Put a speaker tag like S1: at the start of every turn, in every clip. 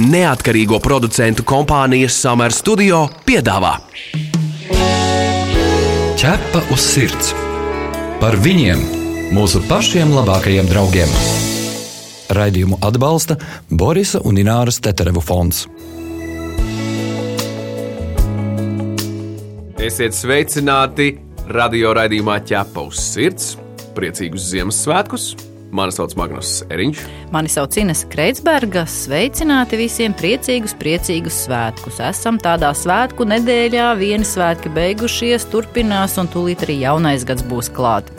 S1: Neatkarīgo producentu kompānijas Summer Studio piedāvā
S2: Ķepa uz sirds par viņiem, mūsu pašiem labākajiem draugiem. Raidījumu atbalsta Borisa un Ināras Teterevu fonds.
S1: Esiet sveicināti radio raidījumā ķepa uz sirds. Priecīgus Ziemassvētkus! Mani sauc Magnus Eriņš.
S3: Mani sauc Ines Kreitsberga. Sveicināti visiem priecīgus, priecīgus svētkus. Esam tādā svētku nedēļā, vieni svētki beigušies, turpinās, un tūlīt arī jaunais gads būs klāt.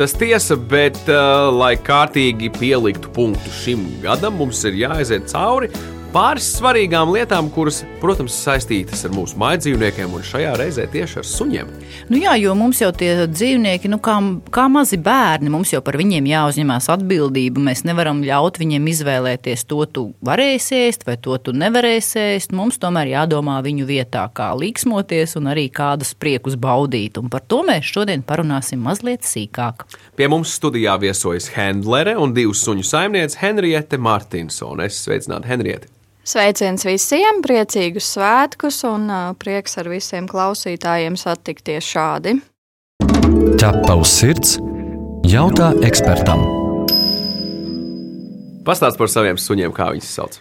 S1: Tas tiesa, bet, uh, lai kārtīgi pieliktu punktu šim gadam, mums ir jāaiziet cauri pāris svarīgām lietām, kuras, protams, saistītas ar mūsu mājdzīvniekiem un šajā reizē tieši ar suņiem.
S3: Nu jā, jo mums jau tie dzīvnieki, nu kā, kā mazi bērni, mums jau par viņiem jāuzņemās atbildība. Mēs nevaram ļaut viņiem izvēlēties to, tu varēsi ēst vai to tu nevarēsi ēst. Mums tomēr jādomā viņu vietā, kā līksmoties un arī kādus priekus baudīt. Un par to mēs šodien parunāsim mazliet sīkāk.
S1: Pie mums studijā viesojas Hendlere un divu suņu saimniece Henriete Martinsone. Es sveicinātu Henrieti!
S4: Sveiciens visiem, priecīgus svētkus un prieks ar visiem klausītājiem satikties šādi.
S2: Ķepa uz sirds jautā ekspertam.
S1: Pastāst par saviem suņiem, kā viņus sauc.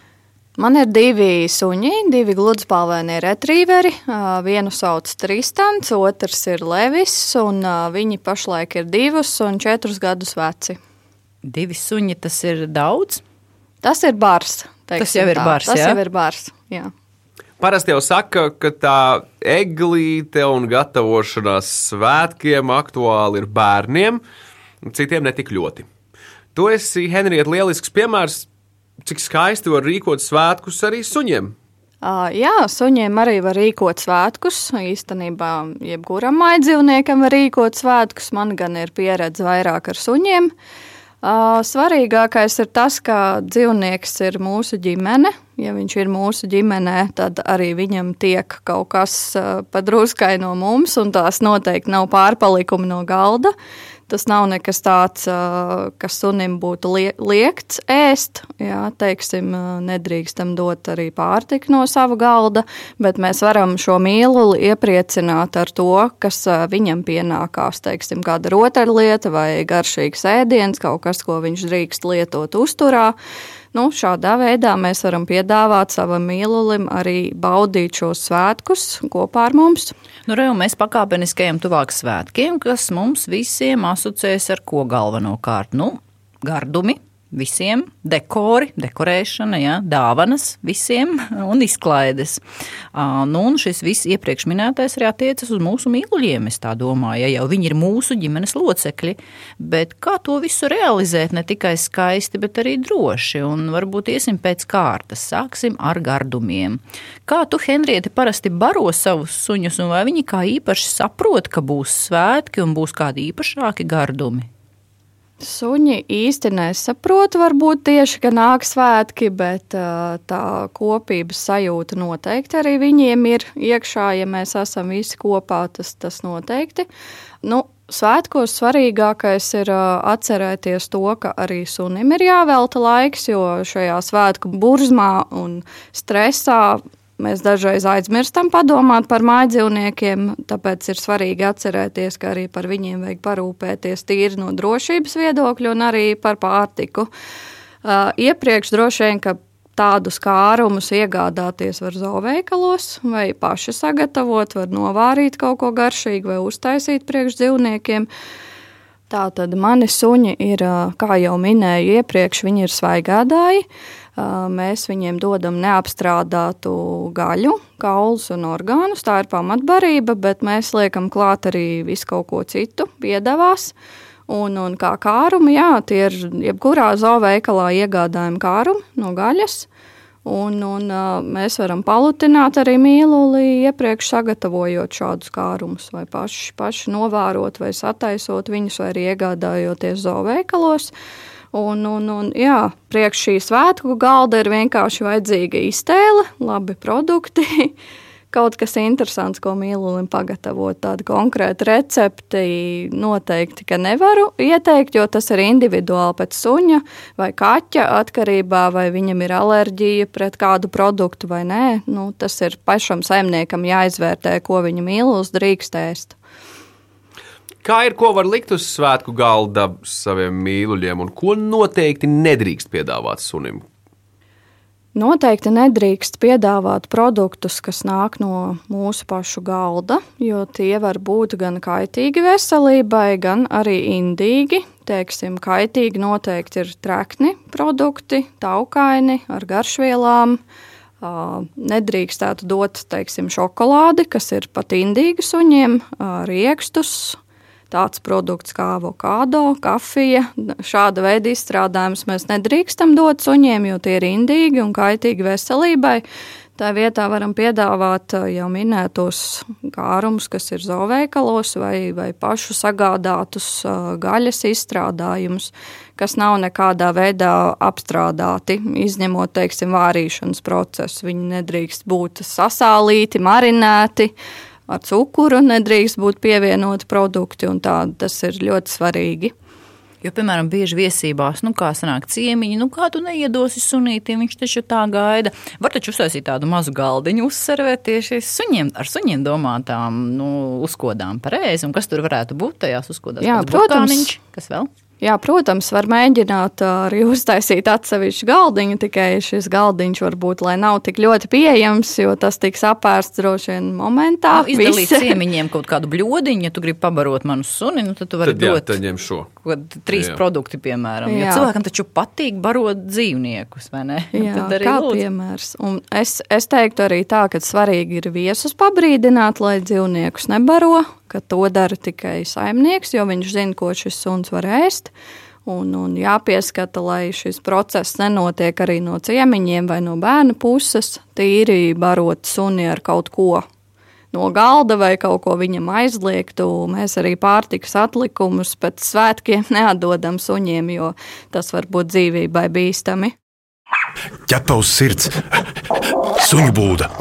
S4: Man ir divi suņi, divi gludspalvēni retrīveri. Vienu sauc Tristans, otrs ir Levis, un viņi pašlaik ir divus un četrus gadus veci.
S3: Divi suņi tas ir daudz?
S4: Tas ir bars.
S3: Tas jau ir bars.
S4: Tas
S3: jā?
S4: jau ir bars. Jā.
S1: Parasti jau saka, ka tā eglīte un gatavošanās svētkiem aktuāli ir bērniem, citiem ne tik ļoti. Tu esi, Henrieta, lielisks piemērs, cik skaisti var rīkot svētkus arī suņiem.
S4: Uh, jā, suņiem arī var rīkot svētkus. Īstenībā, jebkuram mājdzīvniekam var rīkot svētkus. Man gan ir pieredze vairāk ar suņiem. Uh, svarīgākais ir tas, ka dzīvnieks ir mūsu ģimene. Ja viņš ir mūsu ģimenē, tad arī viņam tiek kaut kas padruskai no mums, un tās noteikti nav pārpalikumi no galda. Tas nav nekas tāds, kas sunim būtu liekts ēst. Jā, teiksim, nedrīkstam dot arī pārtiku no sava galda, bet mēs varam šo mīluli iepriecināt ar to, kas viņam pienākās. Teiksim, kāda rotaļlieta vai garšīgs ēdiens, kaut kas, ko viņš drīkst lietot uzturā. Nu, šādā veidā mēs varam piedāvāt savam mīlulim arī baudīt šos svētkus kopā ar mums.
S3: Nu, re, mēs pakāpeniski ejam tuvāk svētkiem, kas mums visiem asociēs ar ko galvenokārt? Nu, gardumi, visiem, dekori, dekorēšana, ja, dāvanas visiem un izklaides. Nu, un šis viss iepriekš minētais arī attiecas uz mūsu mīluļiem, es tā domāju, ja jau viņi ir mūsu ģimenes locekļi, bet kā to visu realizēt ne tikai skaisti, bet arī droši, un varbūt iesim pēc kārtas, sāksim ar gardumiem. Kā tu, Henrieti, parasti baro savus suņus, un vai viņi kā īpaši saprot, ka būs svētki un būs kādi īpašāki gardumi?
S4: Suņi īsti nesaprot, varbūt tieši, ka nāk svētki, bet tā kopības sajūta noteikti arī viņiem ir iekšā. Ja mēs esam visi kopā, tas, tas noteikti. Nu, Svētkos svarīgākais ir atcerēties to, ka arī sunim ir jāvelta laiks, jo šajā svētku burzmā un stresā Mēs dažreiz aizmirstam padomāt par mājdzīvniekiem, tāpēc ir svarīgi atcerēties, ka arī par viņiem vajag parūpēties tīri no drošības viedokļa un arī par pārtiku. Uh, iepriekš droši vien, ka tādus kārumus iegādāties var zooveikalos vai paši sagatavot, var novārīt kaut ko garšīgu vai uztaisīt priekš dzīvniekiem. Tātad mani suņi ir, kā jau minēju iepriekš, viņi ir svaigādāji. Mēs viņiem dodam neapstrādātu gaļu, kaulus un orgānus. Tā ir pamatbarība, bet mēs liekam klāt arī visu kaut ko citu, piedāvās. Un, un kā kārumi, jā, tie ir jebkurā zooveikalā iegādājumi kārumi no gaļas. Un, un, mēs varam palutināt arī mīluli, iepriekš sagatavojot šādus kārumus, vai paši, paši novārot, vai sataisot viņus, vai arī iegādājoties zooveikalos. Un, un, un, jā, priekš šī svētku galda ir vienkārši vajadzīga iztēle, labi produkti, kaut kas interesants, ko mīlulim pagatavot. Tādu konkrētu recepti noteikti, nevaru ieteikt, jo tas ir individuāli pēc suņa vai kaķa atkarībā, vai viņam ir alerģija pret kādu produktu vai nē. Nu, tas ir pašam saimniekam jāizvērtē, ko viņa mīlus drīkst ēst.
S1: Kā ir, ko var likt uz svētku galda saviem mīluļiem, un ko noteikti nedrīkst piedāvāt sunim?
S4: Noteikti nedrīkst piedāvāt produktus, kas nāk no mūsu pašu galda, jo tie var būt gan kaitīgi veselībai, gan arī indīgi. Teiksim, kaitīgi noteikti ir trekni produkti, taukaini ar garšvielām. Nedrīkstētu dot teiksim, šokolādi, kas ir pat indīgi suņiem, riekstus, tāds produkts kā avokado, kafija. Šāda veida izstrādājumus mēs nedrīkstam dot suņiem, jo tie ir indīgi un kaitīgi veselībai. Tā vietā varam piedāvāt uh, jau minētos kārumus, kas ir zooveikalos vai, vai pašu sagādātus uh, gaļas izstrādājumus, kas nav nekādā veidā apstrādāti, izņemot, teiksim, vārīšanas procesu. Viņi nedrīkst būt sasālīti, marinēti, ar cukuru nedrīkst būt pievienoti produkti, un tā, tas ir ļoti svarīgi.
S3: Jo, piemēram, bieži viesībās, nu, kā sanāk ciemiņi, nu, kā tu neiedosi sunītiem, viņš taču tā gaida. Var taču uztaisīt tādu mazu galdiņu, uzservēt tieši suņiem, ar suņiem domātām, nu, uzkodām pareizi, un kas tur varētu būt tajās uzkodās?
S4: Jā, protams.
S3: Burkāniņš, kas vēl?
S4: Jā, protams, var mēģināt arī uztaisīt atsevišķu galdiņu, tikai šis galdiņš varbūt nav tik ļoti pieejams, jo tas tiks apērsts droši vien momentā.
S3: Nu, izdalīt ciemiņiem kaut kādu bļodiņu, ja tu gribi pabarot manu suni, nu, tad tu vari
S1: Tad, jā,
S3: dot
S1: tad ņem šo.
S3: kaut trīs
S1: Jā.
S3: produkti, piemēram. Jo
S4: Jā.
S3: cilvēkam taču patīk barot dzīvniekus, vai ne?
S4: Jā,
S3: tad arī
S4: kā
S3: lūdzu.
S4: piemērs. Un es, es teiktu arī tā, ka svarīgi ir viesus pabrīdināt, lai dzīvniekus nebaro, ka to dara tikai saimnieks, jo viņš zina, ko šis suns var ēst. Un, un jāpieskata, lai šis process nenotiek arī no ciemiņiem vai no bērna puses, tīri barot suni ar kaut ko no galda vai kaut ko viņam aizliegtu. Mēs arī pārtikas atlikumus pēc svētkiem neatdodam suņiem, jo tas var būt dzīvībai bīstami.
S5: ķepavs sirds, suņu būda.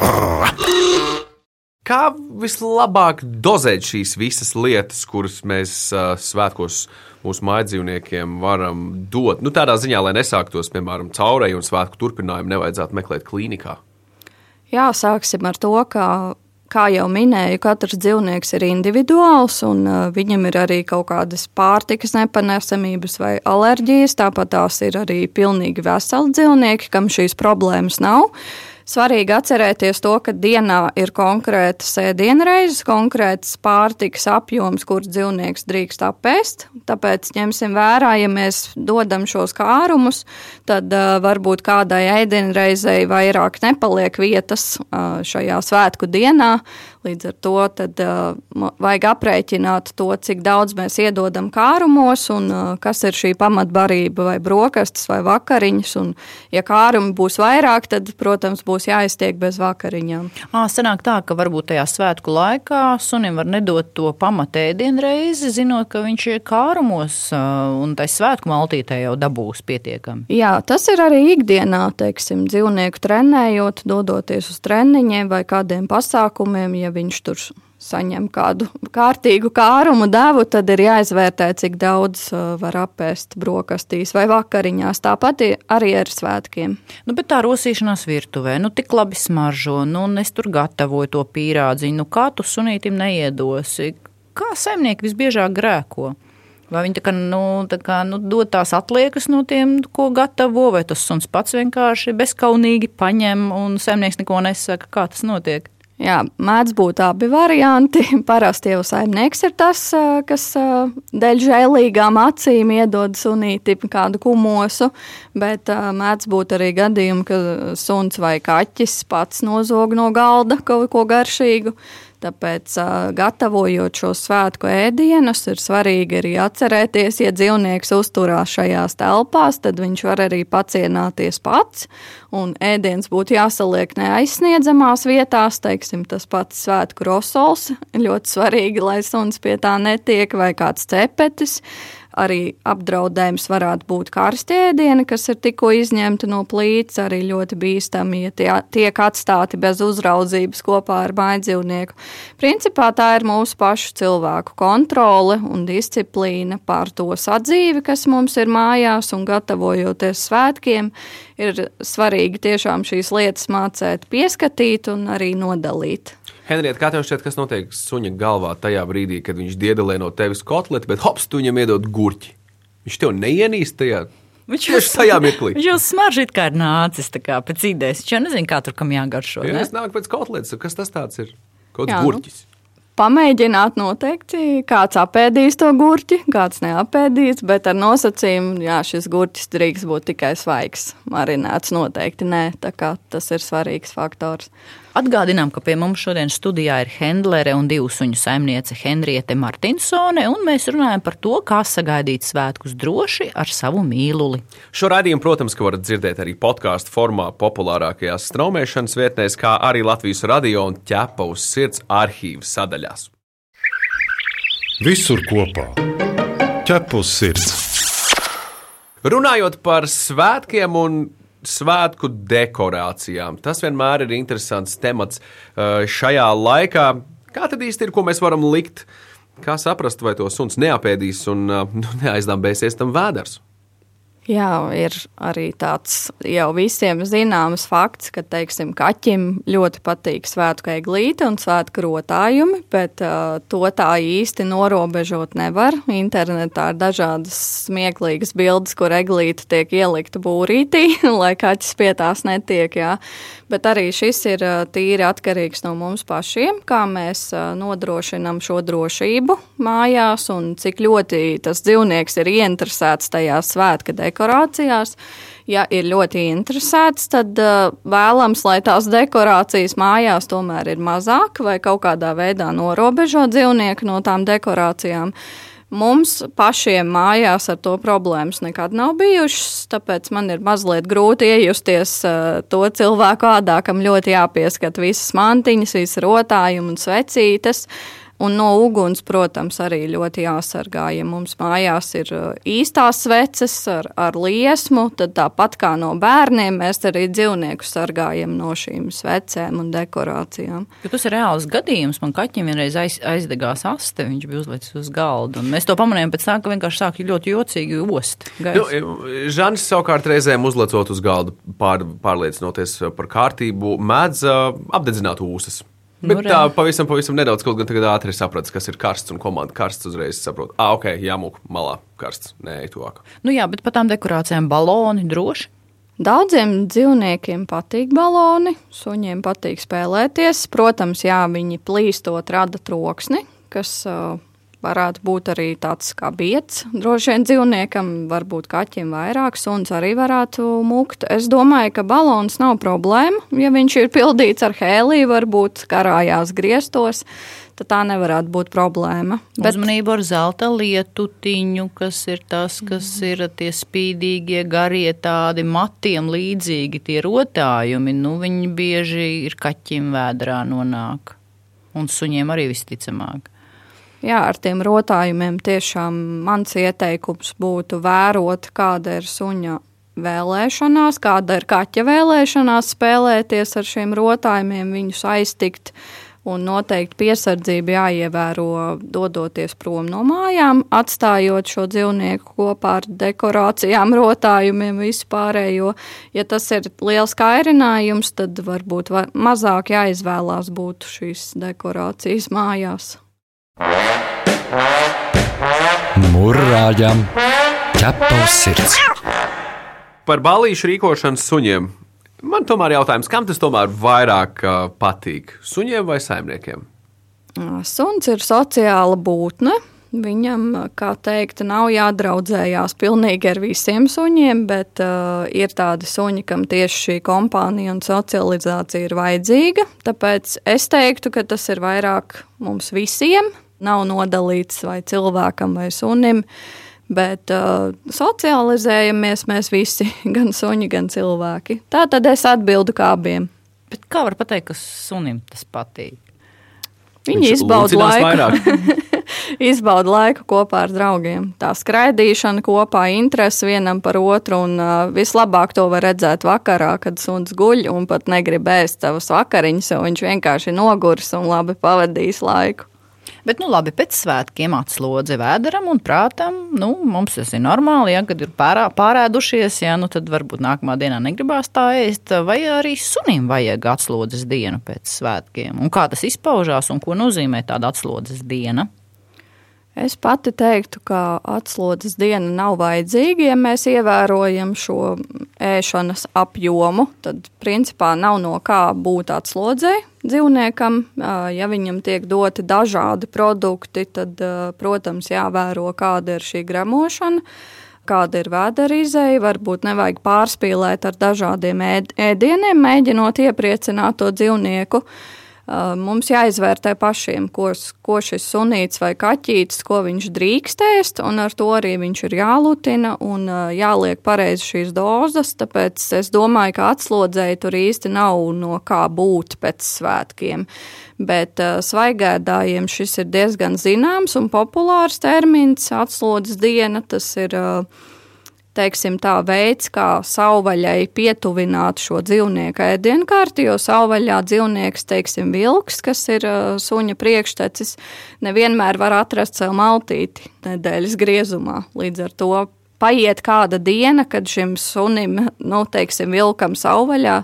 S1: Kā vislabāk dozēt šīs visas lietas, kuras mēs uh, svētkos mūsu mājdzīvniekiem varam dot? Nu, tādā ziņā, lai nesāktos, piemēram, caurēju un svētku turpinājumu, nevajadzētu meklēt klīnikā.
S4: Jā, sāksim ar to, ka, kā jau minēju, katrs dzīvnieks ir individuāls un uh, viņam ir arī kaut kādas pārtikas nepanesamības vai alerģijas. Tāpat tās ir arī pilnīgi veseli dzīvnieki, kam šīs problēmas nav. Svarīgi atcerēties to, ka dienā ir konkrētas ēdienreizes, konkrēts pārtikas apjoms, kurš dzīvnieks drīkst apēst. Tāpēc ņemsim vērā, ja mēs dodam šos kārumus, tad uh, varbūt kādai ēdienreizei vairāk nepaliek vietas uh, šajā svētku dienā. Līdz ar to tad, uh, vajag aprēķināt to, cik daudz mēs iedodam kārumos un uh, kas ir šī pamatbarība, vai brokastis, vai vakariņas. Un, ja kārumi būs vairāk, tad, protams, būs jāiztiek bez vakariņām.
S3: Ā, sanāk tā, ka varbūt tajā svētku laikā sunim var nedot to pamatēdienu reizi, zinot, ka viņš ir kārumos ā, un tai svētku maltītē jau dabūs pietiekami.
S4: Jā, tas ir arī ikdienā, teiksim, dzīvnieku trenējot, dodoties uz treniņiem vai kādiem pasākumiem. Ja viņš tur saņem kādu kārtīgu kārumu devu, tad ir jāizvērtē, cik daudz uh, var apēst brokastīs vai vakariņās. Tāpat arī ar svētkiem.
S3: Nu, bet tā rosīšanās virtuvē, nu tik labi smaržo, nu un es tur gatavoju to pīrādziņu, nu kā tu sunītim neiedosi? Kā saimnieki visbiežāk grēko? Vai viņi tā kā, nu, tā kā, nu, dod tās atliekas no tiem, ko gatavo, vai tas suns pats vienkārši bezkaunīgi paņem un saimnieks neko nesaka, kā tas notiek?
S4: Jā, mēdz būt abi varianti. Parasti jau saimnieks ir tas, kas dēļ žēlīgām acīm iedod sunīti kādu kumosu, bet mēdz būt arī gadījumi, ka suns vai kaķis pats nozog no galda kaut ko garšīgu. Tāpēc, gatavojot šo svētku ēdienus, ir svarīgi arī atcerēties, ja dzīvnieks uzturās šajās telpās, tad viņš var arī pacienāties pats. Un ēdiens būtu jāsaliek neaizsniedzamās vietās, teiksim, tas pats svētku rosols. Ļoti svarīgi, lai suns pie tā netiek vai kāds cepetis. Arī apdraudējums varētu būt karstēdieni, kas ir tikko izņemti no plīts, arī ļoti bīstami, ja tie tiek atstāti bez uzraudzības kopā ar mājdzīvnieku. Principā tā ir mūsu pašu cilvēku kontrole un disciplīna pār to sadzīvi, kas mums ir mājās un gatavojoties svētkiem, ir svarīgi tiešām šīs lietas mācīt, pieskatīt un arī nodalīt.
S1: Henrieta, kā tev šķiet, kas notiek suņa galvā tajā brīdī, kad viņš diedelē no tevis kotleti, bet hops, tu viņam iedod gurķi? Viņš tev neienīst tajā.
S3: Viņš
S1: Tieši tajā mirklī.
S3: Viņš jau smaržīt kā ir nācis, tā kā pēc idejas. Viņš jau nezina, kā tur kam jāgaršo.
S1: Jā,
S3: ne?
S1: es nāku pēc kotletes, kas tas ir? Kaut kāds
S4: nu. Pamēģināt noteikti, kāds apēdīs to gurķi, kāds neapēdīs, bet ar nosacījumu, jā, šis gurķis drīkst būt tikai svaigs. Marinēts noteikti nē, tā kā tas ir svarīgs faktors.
S3: Atgādinām, ka pie mums šodien studijā ir Hendlere un divu suņu saimniece Henriete Martinsone, un mēs runājam par to, kā sagaidīt svētkus droši ar savu mīluli.
S1: Šo raidījumu, protams, ka varat dzirdēt arī podkāstu formā, populārākajās straumēšanas vietnēs, kā arī Latvijas radio un ķepa uz sirds arhīvas sadaļās.
S5: Visur kopā - ķepus sirds.
S1: Runājot par svētkiem un svētku dekorācijām, tas vienmēr ir interesants temats uh, šajā laikā. Kā tad īsti ir, ko mēs varam likt? Kā saprast, vai to suns neapēdīs un uh, nu, neaizdambēsies tam vēders?
S4: Jā, ir arī tāds jau visiem zināms fakts, ka, teiksim, kaķim ļoti patīk svētku eglīte un svētku rotājumi, bet uh, to tā īsti norobežot nevar. Internetā ir dažādas smieklīgas bildes, kur eglīte tiek ielikta būrītī, lai kaķis pie tās netiek, jā. Bet arī šis ir tīri atkarīgs no mums pašiem, kā mēs nodrošinam šo drošību mājās un cik ļoti tas dzīvnieks ir ieinteresēts tajās svētku dekorācijās. Ja ir ļoti interesēts, tad uh, vēlams, lai tās dekorācijas mājās tomēr ir mazāk vai kaut kādā veidā norobežo dzīvnieku no tām dekorācijām. Mums pašiem mājās ar to problēmas nekad nav bijušas, tāpēc man ir mazliet grūti iejusties uh, to cilvēku ādā, kam ļoti jāpieskat visas mantiņas, visas rotājumi un svecītes. Un no uguns, protams, arī ļoti jāsargā. Ja mums mājās ir uh, īstās sveces ar, ar liesmu, tad tāpat kā no bērniem, mēs arī dzīvnieku sargājam no šīm svecēm un dekorācijām.
S3: Jo tas ir reāls gadījums. Man kaķim vienreiz aiz, aizdegās aste, viņš bija uzlicis uz galda. un Mēs to pamanījām pēc tam, ka vienkārši sāk ļoti jocīgi ost.
S1: Nu,
S3: gaisu.
S1: Žanis savukārt reizēm uzlecot uz galda, pār, pārliecinoties par kārtību, mēdz apdedzināt ūsas.
S3: Nu,
S1: Bet
S3: re.
S1: tā pavisam, pavisam nedaudz, kaut gan tagad ātri sapratu, kas ir karsts un komanda karsts uzreiz saprot. Ah, ok, jāmūk malā karsts, nē, tuvāk.
S3: Nu jā, bet par tām dekorācijām baloni droši.
S4: Daudziem dzīvniekiem patīk baloni, suņiem patīk spēlēties. Protams, jā, viņi plīstot rada troksni, kas uh, varētu būt arī tāds kā biets. Droši vien dzīvniekam, varbūt kaķim vairāk, suns arī varētu mukt. Es domāju, ka balons nav problēma. Ja viņš ir pildīts ar hēliju, varbūt karājās griestos, tad tā nevarētu būt problēma.
S3: Bet... Uzmanību ar zelta lietutiņu, kas ir tas, kas ir tie spīdīgie, garie tādi matiem līdzīgi tie rotājumi. Nu, viņi bieži ir kaķim vēdrā nonāk. Un suņiem arī visticamāk.
S4: Jā, ar tiem rotājumiem tiešām mans ieteikums būtu vērot, kāda ir suņa vēlēšanās, kāda ir kaķa vēlēšanās spēlēties ar šiem rotājumiem, viņus aiztikt. Un noteikti piesardzība jāievēro, dodoties prom no mājām, atstājot šo dzīvnieku kopā ar dekorācijām, rotājumiem, vispārējo. Ja tas ir liels kairinājums, tad varbūt va- mazāk jāizvēlās būtu šīs dekorācijas mājās.
S2: Mūrāģam, ķepa uz sirds.
S1: Par balīšu rīkošanu suņiem. Man tomēr jautājums, kam tas tomēr vairāk patīk? Suņiem vai saimniekiem?
S4: Suns ir sociāla būtne. Viņam, kā teikt, nav jādraudzējās pilnīgi ar visiem suņiem, bet uh, ir tādi suņi, kam tieši šī kompānija un socializācija ir vajadzīga. Tāpēc es teiktu, ka tas ir vairāk mums visiem. Nav nodalīts vai cilvēkam vai sunim, bet uh, socializējamies mēs visi, gan suņi, gan cilvēki. Tā tad es atbildu kā abiem.
S3: Bet kā var pateikt, ka sunim tas patīk?
S4: Viņi izbauda laiku. izbauda laiku kopā ar draugiem. Tā skraidīšana kopā, interese vienam par otru, un uh, vislabāk to var redzēt vakarā, kad suns guļ un pat negrib ēst savas vakariņas, jo viņš vienkārši noguris un labi pavadījis laiku.
S3: Bet, nu, labi, pēc svētkiem atslodze vēderam un prātam. Nu, mums tas ir normāli, ja, kad ir pārā, pārēdušies, ja, nu, tad varbūt nākamā dienā negribās tā ēst. Vai arī sunim vajag atslodzes dienu pēc svētkiem? Un kā tas izpaužās un ko nozīmē tāda atslodzes diena?
S4: Es pati teiktu, ka atslodzes diena nav vajadzīga, ja mēs ievērojam šo ēšanas apjomu. Tad, principā, nav no kā būt atslodzēji dzīvniekam. Ja viņam tiek doti dažādi produkti, tad, protams, jāvēro, kāda ir šī gremošana kāda ir vēderizēja, varbūt nevajag pārspīlēt ar dažādiem ēdieniem, mēģinot iepriecināt to dzīvnieku. Uh, Mums jāizvērtē pašiem, ko, ko šis sunīts vai kaķītis, ko viņš drīkst ēst, un ar to arī viņš ir jālutina un jāliek pareizi šīs dozas. Tāpēc es domāju, ka atslodzēji tur īsti nav no kā būt pēc svētkiem. Bet svaigēdājiem šis ir diezgan zināms un populārs termins - atslodzes diena. Tas ir uh, teiksim, tā veids, kā savvaļai pietuvināt šo dzīvnieku ēdienkarti, jo savvaļā dzīvnieks, teiksim, vilks, kas ir uh, suņa priekštecis, nevienmēr var atrast sev maltīti nedēļas griezumā. Līdz ar to paiet kāda diena, kad šim sunim, nu, teiksim, vilkam savvaļā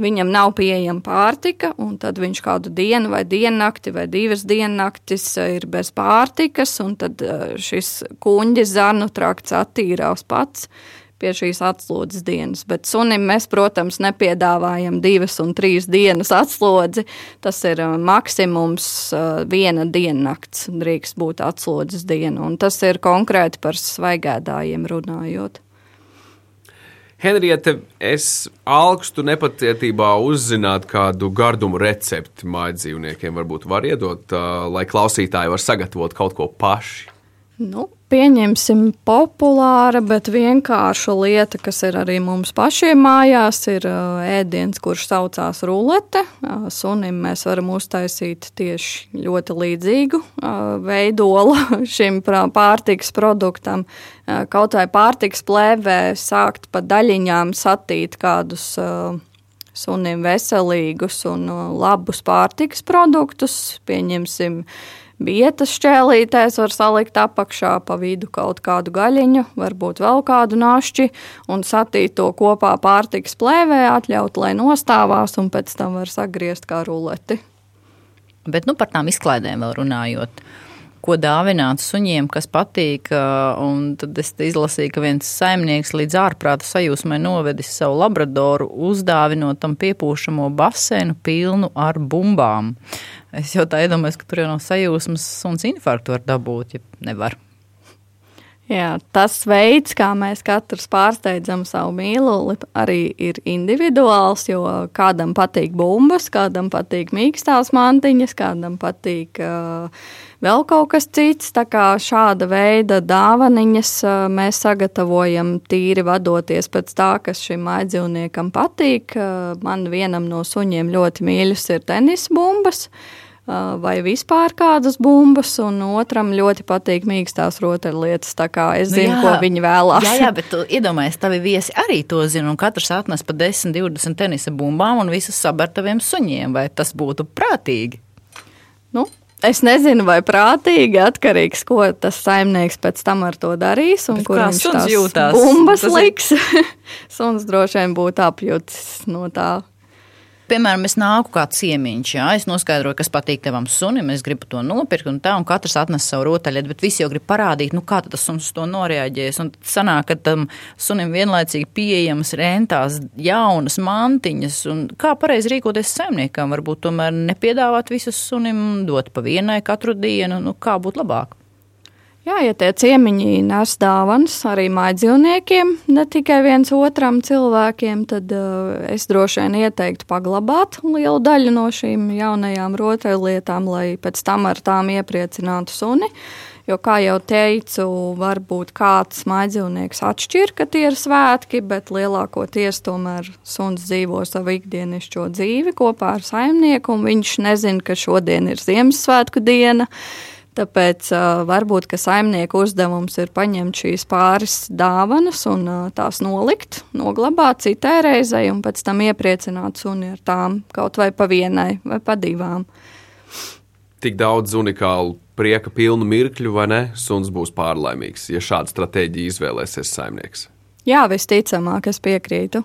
S4: viņam nav pieejama pārtika, un tad viņš kādu dienu vai diennakti vai divas diennaktis eh, ir bez pārtikas, un tad eh, šis kuņģis zarnu trakts attīrās pats pie šīs atslodzes dienas. Bet sunim mēs, protams, nepiedāvājam divas un trīs dienas atslodzi. Tas ir eh, maksimums viena diennakts drīkst būt atslodzes diena, un tas ir konkrēti par svaigēdājiem runājot.
S1: Henriete, es augstu nepacietībā uzzināt kādu gardumu recepti mājas dzīvniekiem. Varbūt var iedot, lai klausītāji var sagatavot kaut ko paši.
S4: Nu, pieņemsim populāra, bet vienkārša lieta, kas ir arī mums pašiem mājās, ir ēdiens, kurš saucās rulete. Sunim mēs varam uztaisīt tieši ļoti līdzīgu veidolu šim pārtiks produktam. Kaut vai pārtiks plēvē sākt pa daļiņām satīt kādus sunim veselīgus un labus pārtiks produktus, pieņemsim, Bietas šķēlītēs var salikt apakšā pa vidu kaut kādu gaļiņu, varbūt vēl kādu našķi un satīt to kopā pārtiks plēvē, atļaut, lai nostāvās un pēc tam var sagriezt kā ruleti.
S3: Bet nu, par tām izklaidēm vēl runājot ko dāvināt suņiem, kas patīk. Tad es izlasīju, ka viens saimnieks līdz ārprāta sajūsmai novedis savu labradoru, uzdāvinot tam piepūšamo basēnu pilnu ar bumbām. Es jau tā iedomājos, ka tur jau no sajūsmas suns infarktu var dabūt, ja nevar.
S4: Jā, tas veids, kā mēs katrs pārsteidzam savu mīluli, arī ir individuāls. Jo kādam patīk bumbas, kādam patīk mīkstās mantiņas, kādam patīk uh, vēl kaut kas cits. Tā kā šāda veida dāvaniņas mēs sagatavojam tīri vadoties pēc tā, kas šim aizdzīvniekam patīk. Man vienam no suņiem ļoti mīļas ir tenis bumbas. Vai vispār kādas bumbas, un otram ļoti patīk mīkstās rotaļlietas. Tā kā es nu zinu, nu jā, ko viņi vēlās.
S3: Jā, jā bet tu iedomājies, tavi viesi arī to zina, un katrs atnes pa 10, 20 tenisa bumbām un visas sabar taviem suņiem. Vai tas būtu prātīgi?
S4: Es nezinu, vai prātīgi atkarīgs, ko tas saimnieks pēc tam ar to darīs un Bet kur viņš tās jūtās. Bumbas tas liks. Ir... Suns droši vien būtu apjūts no tā,
S3: Piemēram, es nāku kā ciemiņš, jā, es noskaidroju, kas patīk tavam sunim, es gribu to nopirkt, un tā, un katrs atnes savu rotaļlietu, bet visi jau grib parādīt, nu, kā tas suns to noreaģēs. Un sanāk, ka tam sunim vienlaicīgi pieejamas rentās jaunas mantiņas, un kā pareizi rīkoties saimniekam, varbūt tomēr nepiedāvāt visus sunim, dot pa vienai katru dienu, nu, kā būtu labāk.
S4: Jā, ja tie ciemiņi nes dāvanas arī mājdzīvniekiem, ne tikai viens otram cilvēkiem, tad uh, es droši vien ieteiktu paglabāt lielu daļu no šīm jaunajām rotaļlietām, lai pēc tam ar tām iepriecinātu suni. Jo, kā jau teicu, varbūt kāds mājdzīvnieks atšķir, ka tie ir svētki, bet lielākoties tomēr suns dzīvo savu ikdienišķo dzīvi kopā ar saimnieku, un viņš nezina, ka šodien ir Ziemassvētku diena. Uh, Tāpēc uh, varbūt saimnieku uzdevums ir paņemt šīs pāris dāvanas un uh, tās nolikt, noglabāt citai reizei un pēc tam iepriecināt suni ar tām kaut vai pa vienai vai pa divām.
S1: Tik daudz unikālu prieka pilnu mirkļu, vai ne? Suns būs pārlaimīgs, ja šādu stratēģiju izvēlēsies saimnieks.
S4: Jā, visticamāk, es piekrītu.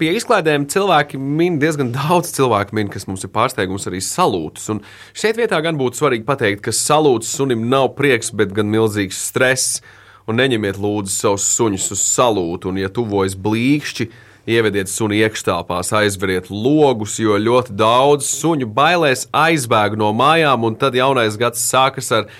S1: Pie izklaidēm cilvēki min diezgan daudz cilvēku, min, kas mums ir pārsteigums arī salūts. Un šeit vietā gan būtu svarīgi pateikt, ka salūts sunim nav prieks, bet gan milzīgs stress. Un neņemiet lūdzu savus suņus uz salūtu, un, ja tuvojas blīkšķi, ievediet suni iekštelpās, aizveriet logus, jo ļoti daudz suņu bailēs aizbēg no mājām, un tad jaunais gads sākas ar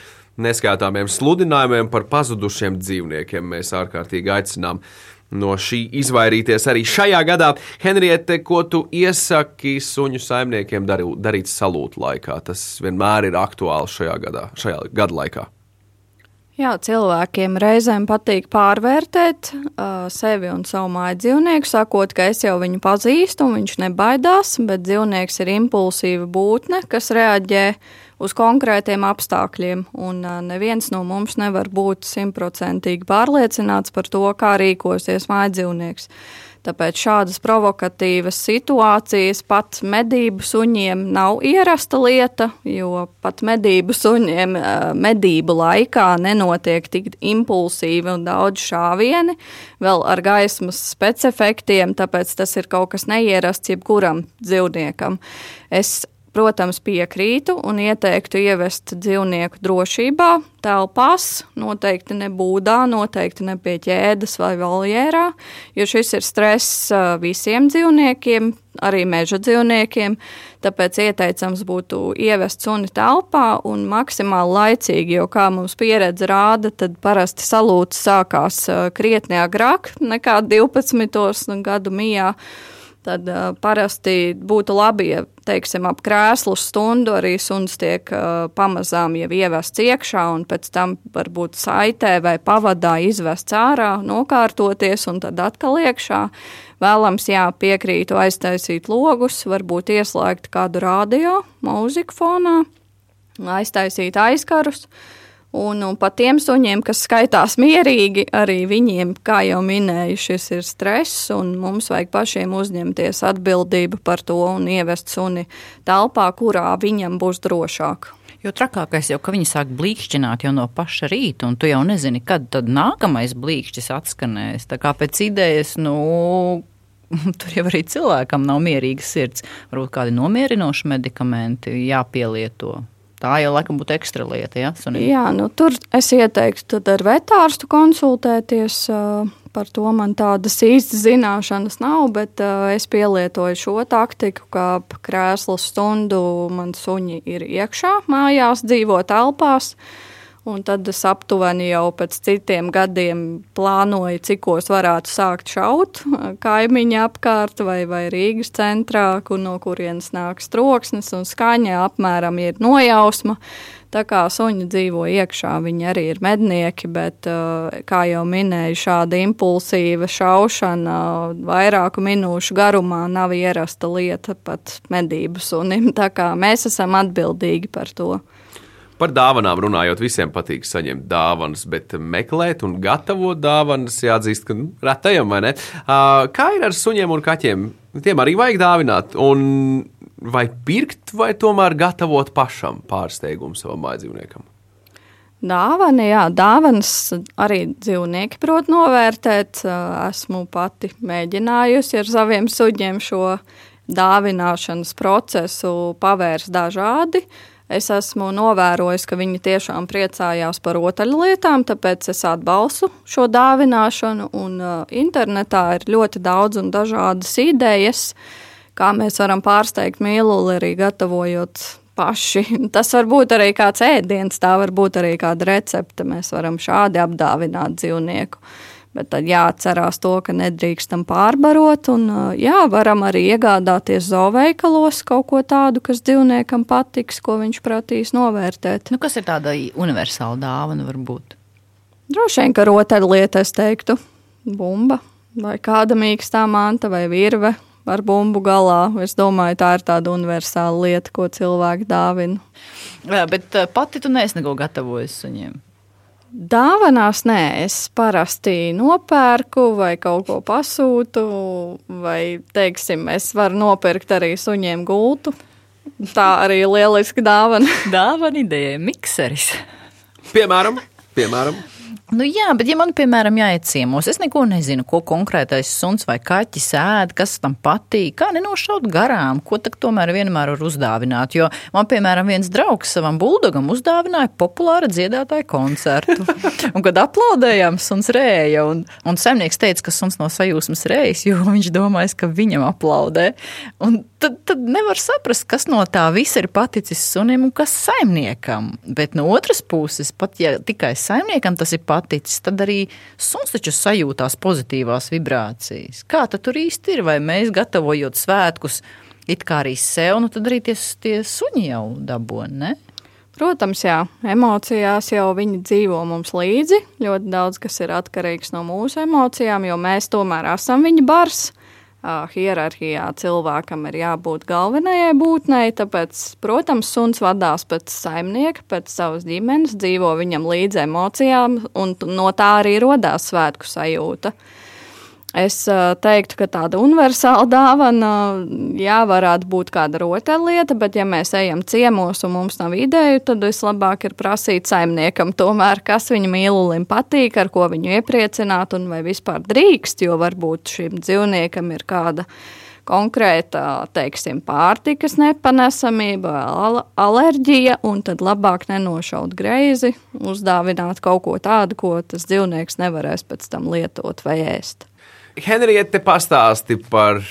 S1: neskaitāmiem sludinājumiem par pazudušiem dzīvniekiem. Mēs ārkārtīgi aicinām no šī izvairīties arī šajā gadā. Henriete, ko tu iesaki suņu saimniekiem darīt salūtu laikā? Tas vienmēr ir aktuāli šajā gadā, šajā gada laikā.
S4: Jā, cilvēkiem reizēm patīk pārvērtēt uh, sevi un savu māju dzīvnieku, sakot, ka es jau viņu pazīstu un viņš nebaidās, bet dzīvnieks ir impulsīva būtne, kas reaģē uz konkrētiem apstākļiem, un neviens no mums nevar būt simtprocentīgi pārliecināts par to, kā rīkosies mājdzīvnieks. Tāpēc šādas provokatīvas situācijas pat medību suņiem nav ierasta lieta, jo pat medību suņiem medību laikā nenotiek tik impulsīvi un daudz šāvieni, vēl ar gaismas specifektiem, tāpēc tas ir kaut kas neierasts jebkuram dzīvniekam. Es protams, piekrītu un ieteiktu ievest dzīvnieku drošībā, telpās, noteikti ne būdā, noteikti ne pie ķēdes vai voljērā, jo šis ir stress visiem dzīvniekiem, arī meža dzīvniekiem. Tāpēc ieteicams būtu ievest suni telpā un maksimāli laicīgi, jo, kā mums pieredze rāda, tad parasti salūts sākās krietni agrāk nekā 12. gadu mijā tad uh, parasti būtu labi, ja teiksim, ap krēslu stundu arī suns tiek uh, pamazām jau ievests iekšā un pēc tam varbūt saitē vai pavadā izvests ārā, nokārtoties un tad atkal iekšā. Vēlams, jā, piekrītu aiztaisīt logus, varbūt ieslēgt kādu radio, mūziku fonā, aiztaisīt aizkarus. Uh, Un, un pat tiem suņiem, kas skaitās mierīgi, arī viņiem, kā jau minēju, šis ir stress, un mums vajag pašiem uzņemties atbildību par to un ievest suni telpā, kurā viņam būs drošāk.
S3: Jo trakākais jau, ka viņi sāk blīkšķināt jau no paša rīta, un tu jau nezini, kad tad nākamais blīkšķis atskanēs. Tā kā pēc idejas, nu, tur jau arī cilvēkam nav mierīgas sirds. Varbūt kādi nomierinoši medikamenti jāpielieto. Tā jau laikam būtu ekstra lieta. Ja,
S4: sunim. Jā, nu, tur es ieteiktu ar vetārstu konsultēties. Par to man tādas īstas zināšanas nav, bet es pielietoju šo taktiku, ka krēsla stundu man suņi ir iekšā, mājās, dzīvo telpās. Uh, Un tad es aptuveni jau pēc citiem gadiem plānoju, cikos varētu sākt šaut kaimiņa apkārt vai, vai Rīgas centrā, kur no kurienes nāks troksnis un skaņa apmēram ir nojausma. Tā kā suņi dzīvo iekšā, viņi arī ir mednieki, bet, kā jau minēju, šāda impulsīva šaušana vairāku minūšu garumā nav ierasta lieta pat medību sunim. Tā kā mēs esam atbildīgi par to.
S1: Par dāvanām runājot, visiem patīk saņemt dāvanas, bet meklēt un gatavot dāvanas jāatzīst, ka nu, retajam vai ne. Kā ir ar suņiem un kaķiem? Tiem arī vajag dāvināt. Un vai pirkt, vai tomēr gatavot pašam pārsteigumu savam mājdzīvniekam?
S4: Dāvana, jā, dāvanas arī dzīvnieki prot novērtēt. Esmu pati mēģinājusi ar saviem suņiem šo dāvināšanas procesu pavērst dažādi. Uh, Es esmu novērojis, ka viņi tiešām priecājās par rotaļlietām, tāpēc es atbalstu šo dāvināšanu. Un, uh, internetā ir ļoti daudz un dažādas idejas, kā mēs varam pārsteigt mīluli arī gatavojot paši. Tas var būt arī kāds ēdiens, tā var būt arī kāda recepte. Mēs varam šādi apdāvināt dzīvnieku. Bet tad jāatcerās to, ka nedrīkstam pārbarot, un jā, varam arī iegādāties zooveikalos kaut ko tādu, kas dzīvniekam patiks, ko viņš prasīs novērtēt.
S3: Nu, kas ir tāda universāla dāvana varbūt?
S4: Droši vien, ka rotaļlieta, es teiktu, bumba vai kāda mīkstā manta vai virve ar bumbu galā. Es domāju, tā ir tāda universāla lieta, ko cilvēki dāvina.
S3: Jā, bet pati tu neesi neko gatavojis suņiem.
S4: Dāvanās nē, es parasti nopērku vai kaut ko pasūtu, vai, teiksim, es varu nopirkt arī suņiem gultu. Tā arī ir lieliska dāvana.
S3: Dāvana ideja, mikseris.
S1: Piemēram, piemēram.
S3: Nu, jā, bet, ja man, piemēram, jāiet ciemos, es neko nezinu, ko konkrētais suns vai kaķis ēd, kas tam patīk, kā nenošaut garām, ko tak tomēr vienmēr var uzdāvināt. Jo man, piemēram, viens draugs savam buldogam uzdāvināja populāru dziedātāju koncertu. un, kad aplaudējām, suns rēja, un, un saimnieks teica, ka suns no sajūsmas rējas, jo viņš domājas, ka viņam aplaudē. Un tad, tad nevar saprast, kas no tā visa ir paticis sunim un kas saimniekam. Bet no otras puses, pat ja tikai saimniekam tas ir paticis, paticis, tad arī suns taču sajūtās pozitīvās vibrācijas. Kā tad tur īsti ir? Vai mēs gatavojot svētkus, it kā arī sev, nu tad arī tie, tie suņi jau dabūna.
S4: Protams, jā, emocijās jau viņi dzīvo mums līdzi. Ļoti daudz kas ir atkarīgs no mūsu emocijām, jo mēs tomēr esam viņa bars hierarhijā cilvēkam ir jābūt galvenajai būtnei, tāpēc, protams, suns vadās pēc saimnieka, pēc savas ģimenes, dzīvo viņam līdzi emocijām, un no tā arī rodās svētku sajūta. Es teiktu, ka tāda universāla dāvana, jā, varētu būt kāda rotaļlieta, bet, ja mēs ejam ciemos un mums nav ideju, tad vislabāk ir prasīt saimniekam, tomēr, kas viņa mīlulim patīk, ar ko viņu iepriecināt un vai vispār drīkst, jo varbūt šim dzīvniekam ir kāda konkrēta, teiksim, pārtikas nepanesamība vai alerģija, un tad labāk nenošaut greizi, uzdāvināt kaut ko tādu, ko tas dzīvnieks nevarēs pēc tam lietot vai ēst.
S1: Henriette, pastāsti par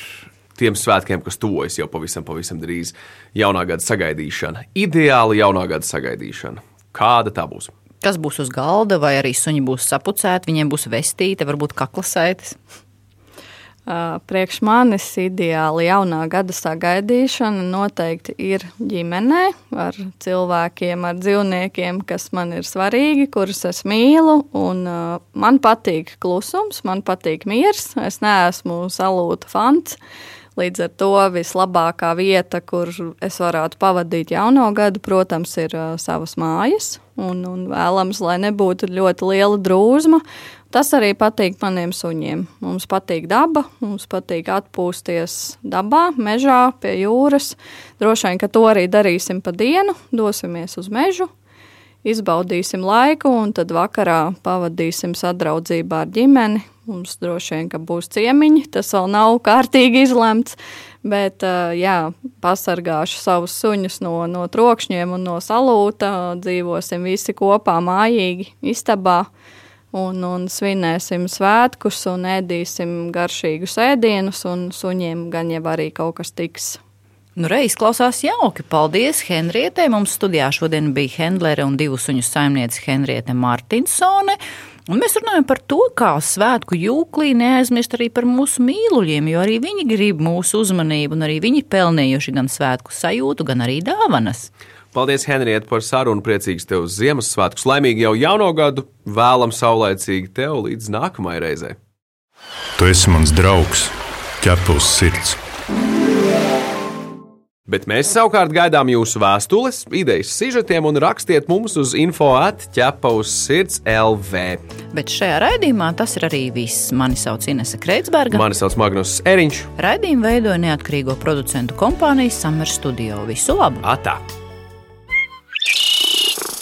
S1: tiem svētkiem, kas tuvojas jau pavisam, pavisam drīz. Jaunā gada sagaidīšana, ideāli jaunā gada sagaidīšana. Kāda tā būs?
S3: Kas būs uz galda, vai arī suņi būs sapucēti, viņiem būs vestīte, varbūt kaklasaites?
S4: Priekš manis ideāli jaunā gada sagaidīšana noteikti ir ģimenē, ar cilvēkiem, ar dzīvniekiem, kas man ir svarīgi, kurus es mīlu. Man patīk klusums, man patīk miers. Es neesmu salūta fants. Līdz ar to vislabākā vieta, kur es varētu pavadīt jauno gadu, protams, ir uh, savas mājas. Un, un vēlams, lai nebūtu ļoti liela drūzma. Tas arī patīk maniem suņiem. Mums patīk daba, mums patīk atpūsties dabā, mežā, pie jūras. Droši vien, ka to arī darīsim pa dienu, dosimies uz mežu, izbaudīsim laiku un tad vakarā pavadīsim sadraudzībā ar ģimeni. Mums droši vien, ka būs ciemiņi, tas vēl nav kārtīgi izlemts, bet jā, pasargāšu savus suņus no, no trokšņiem un no salūta, dzīvosim visi kopā mājīgi istabā un, un svinēsim svētkus un ēdīsim garšīgus ēdienus, un suņiem gan jau arī kaut kas tiks.
S3: Nu, reiz klausās jauki. Paldies Henrietei. Mums studijā šodien bija Hendlere un divu suņu saimniece Henriete Martinsone. Un mēs runājam par to, kā svētku jūklī neaizmirst arī par mūsu mīluļiem, jo arī viņi grib mūsu uzmanību, un arī viņi pelnījuši gan svētku sajūtu, gan arī dāvanas.
S1: Paldies, Henrieta, par sarunu. Priecīgs tev Ziemassvētkus. Laimīgi jau jauno gadu, vēlam saulēcīgi tev līdz nākamajai reizei.
S5: Tu esi mans draugs, ķepus sirds.
S1: Bet mēs savukārt gaidām jūsu vēstules, idejas, sižetiem un rakstiet mums uz info atķepa uz sirds LV.
S3: Bet šajā raidījumā tas ir arī viss. Mani sauc Inese Kreitsberga.
S1: Mani sauc Magnus Eriņš.
S3: Raidījumu veidoja neatkarīgo producentu kompānija Summer Studio. Visu labu!
S1: Atā!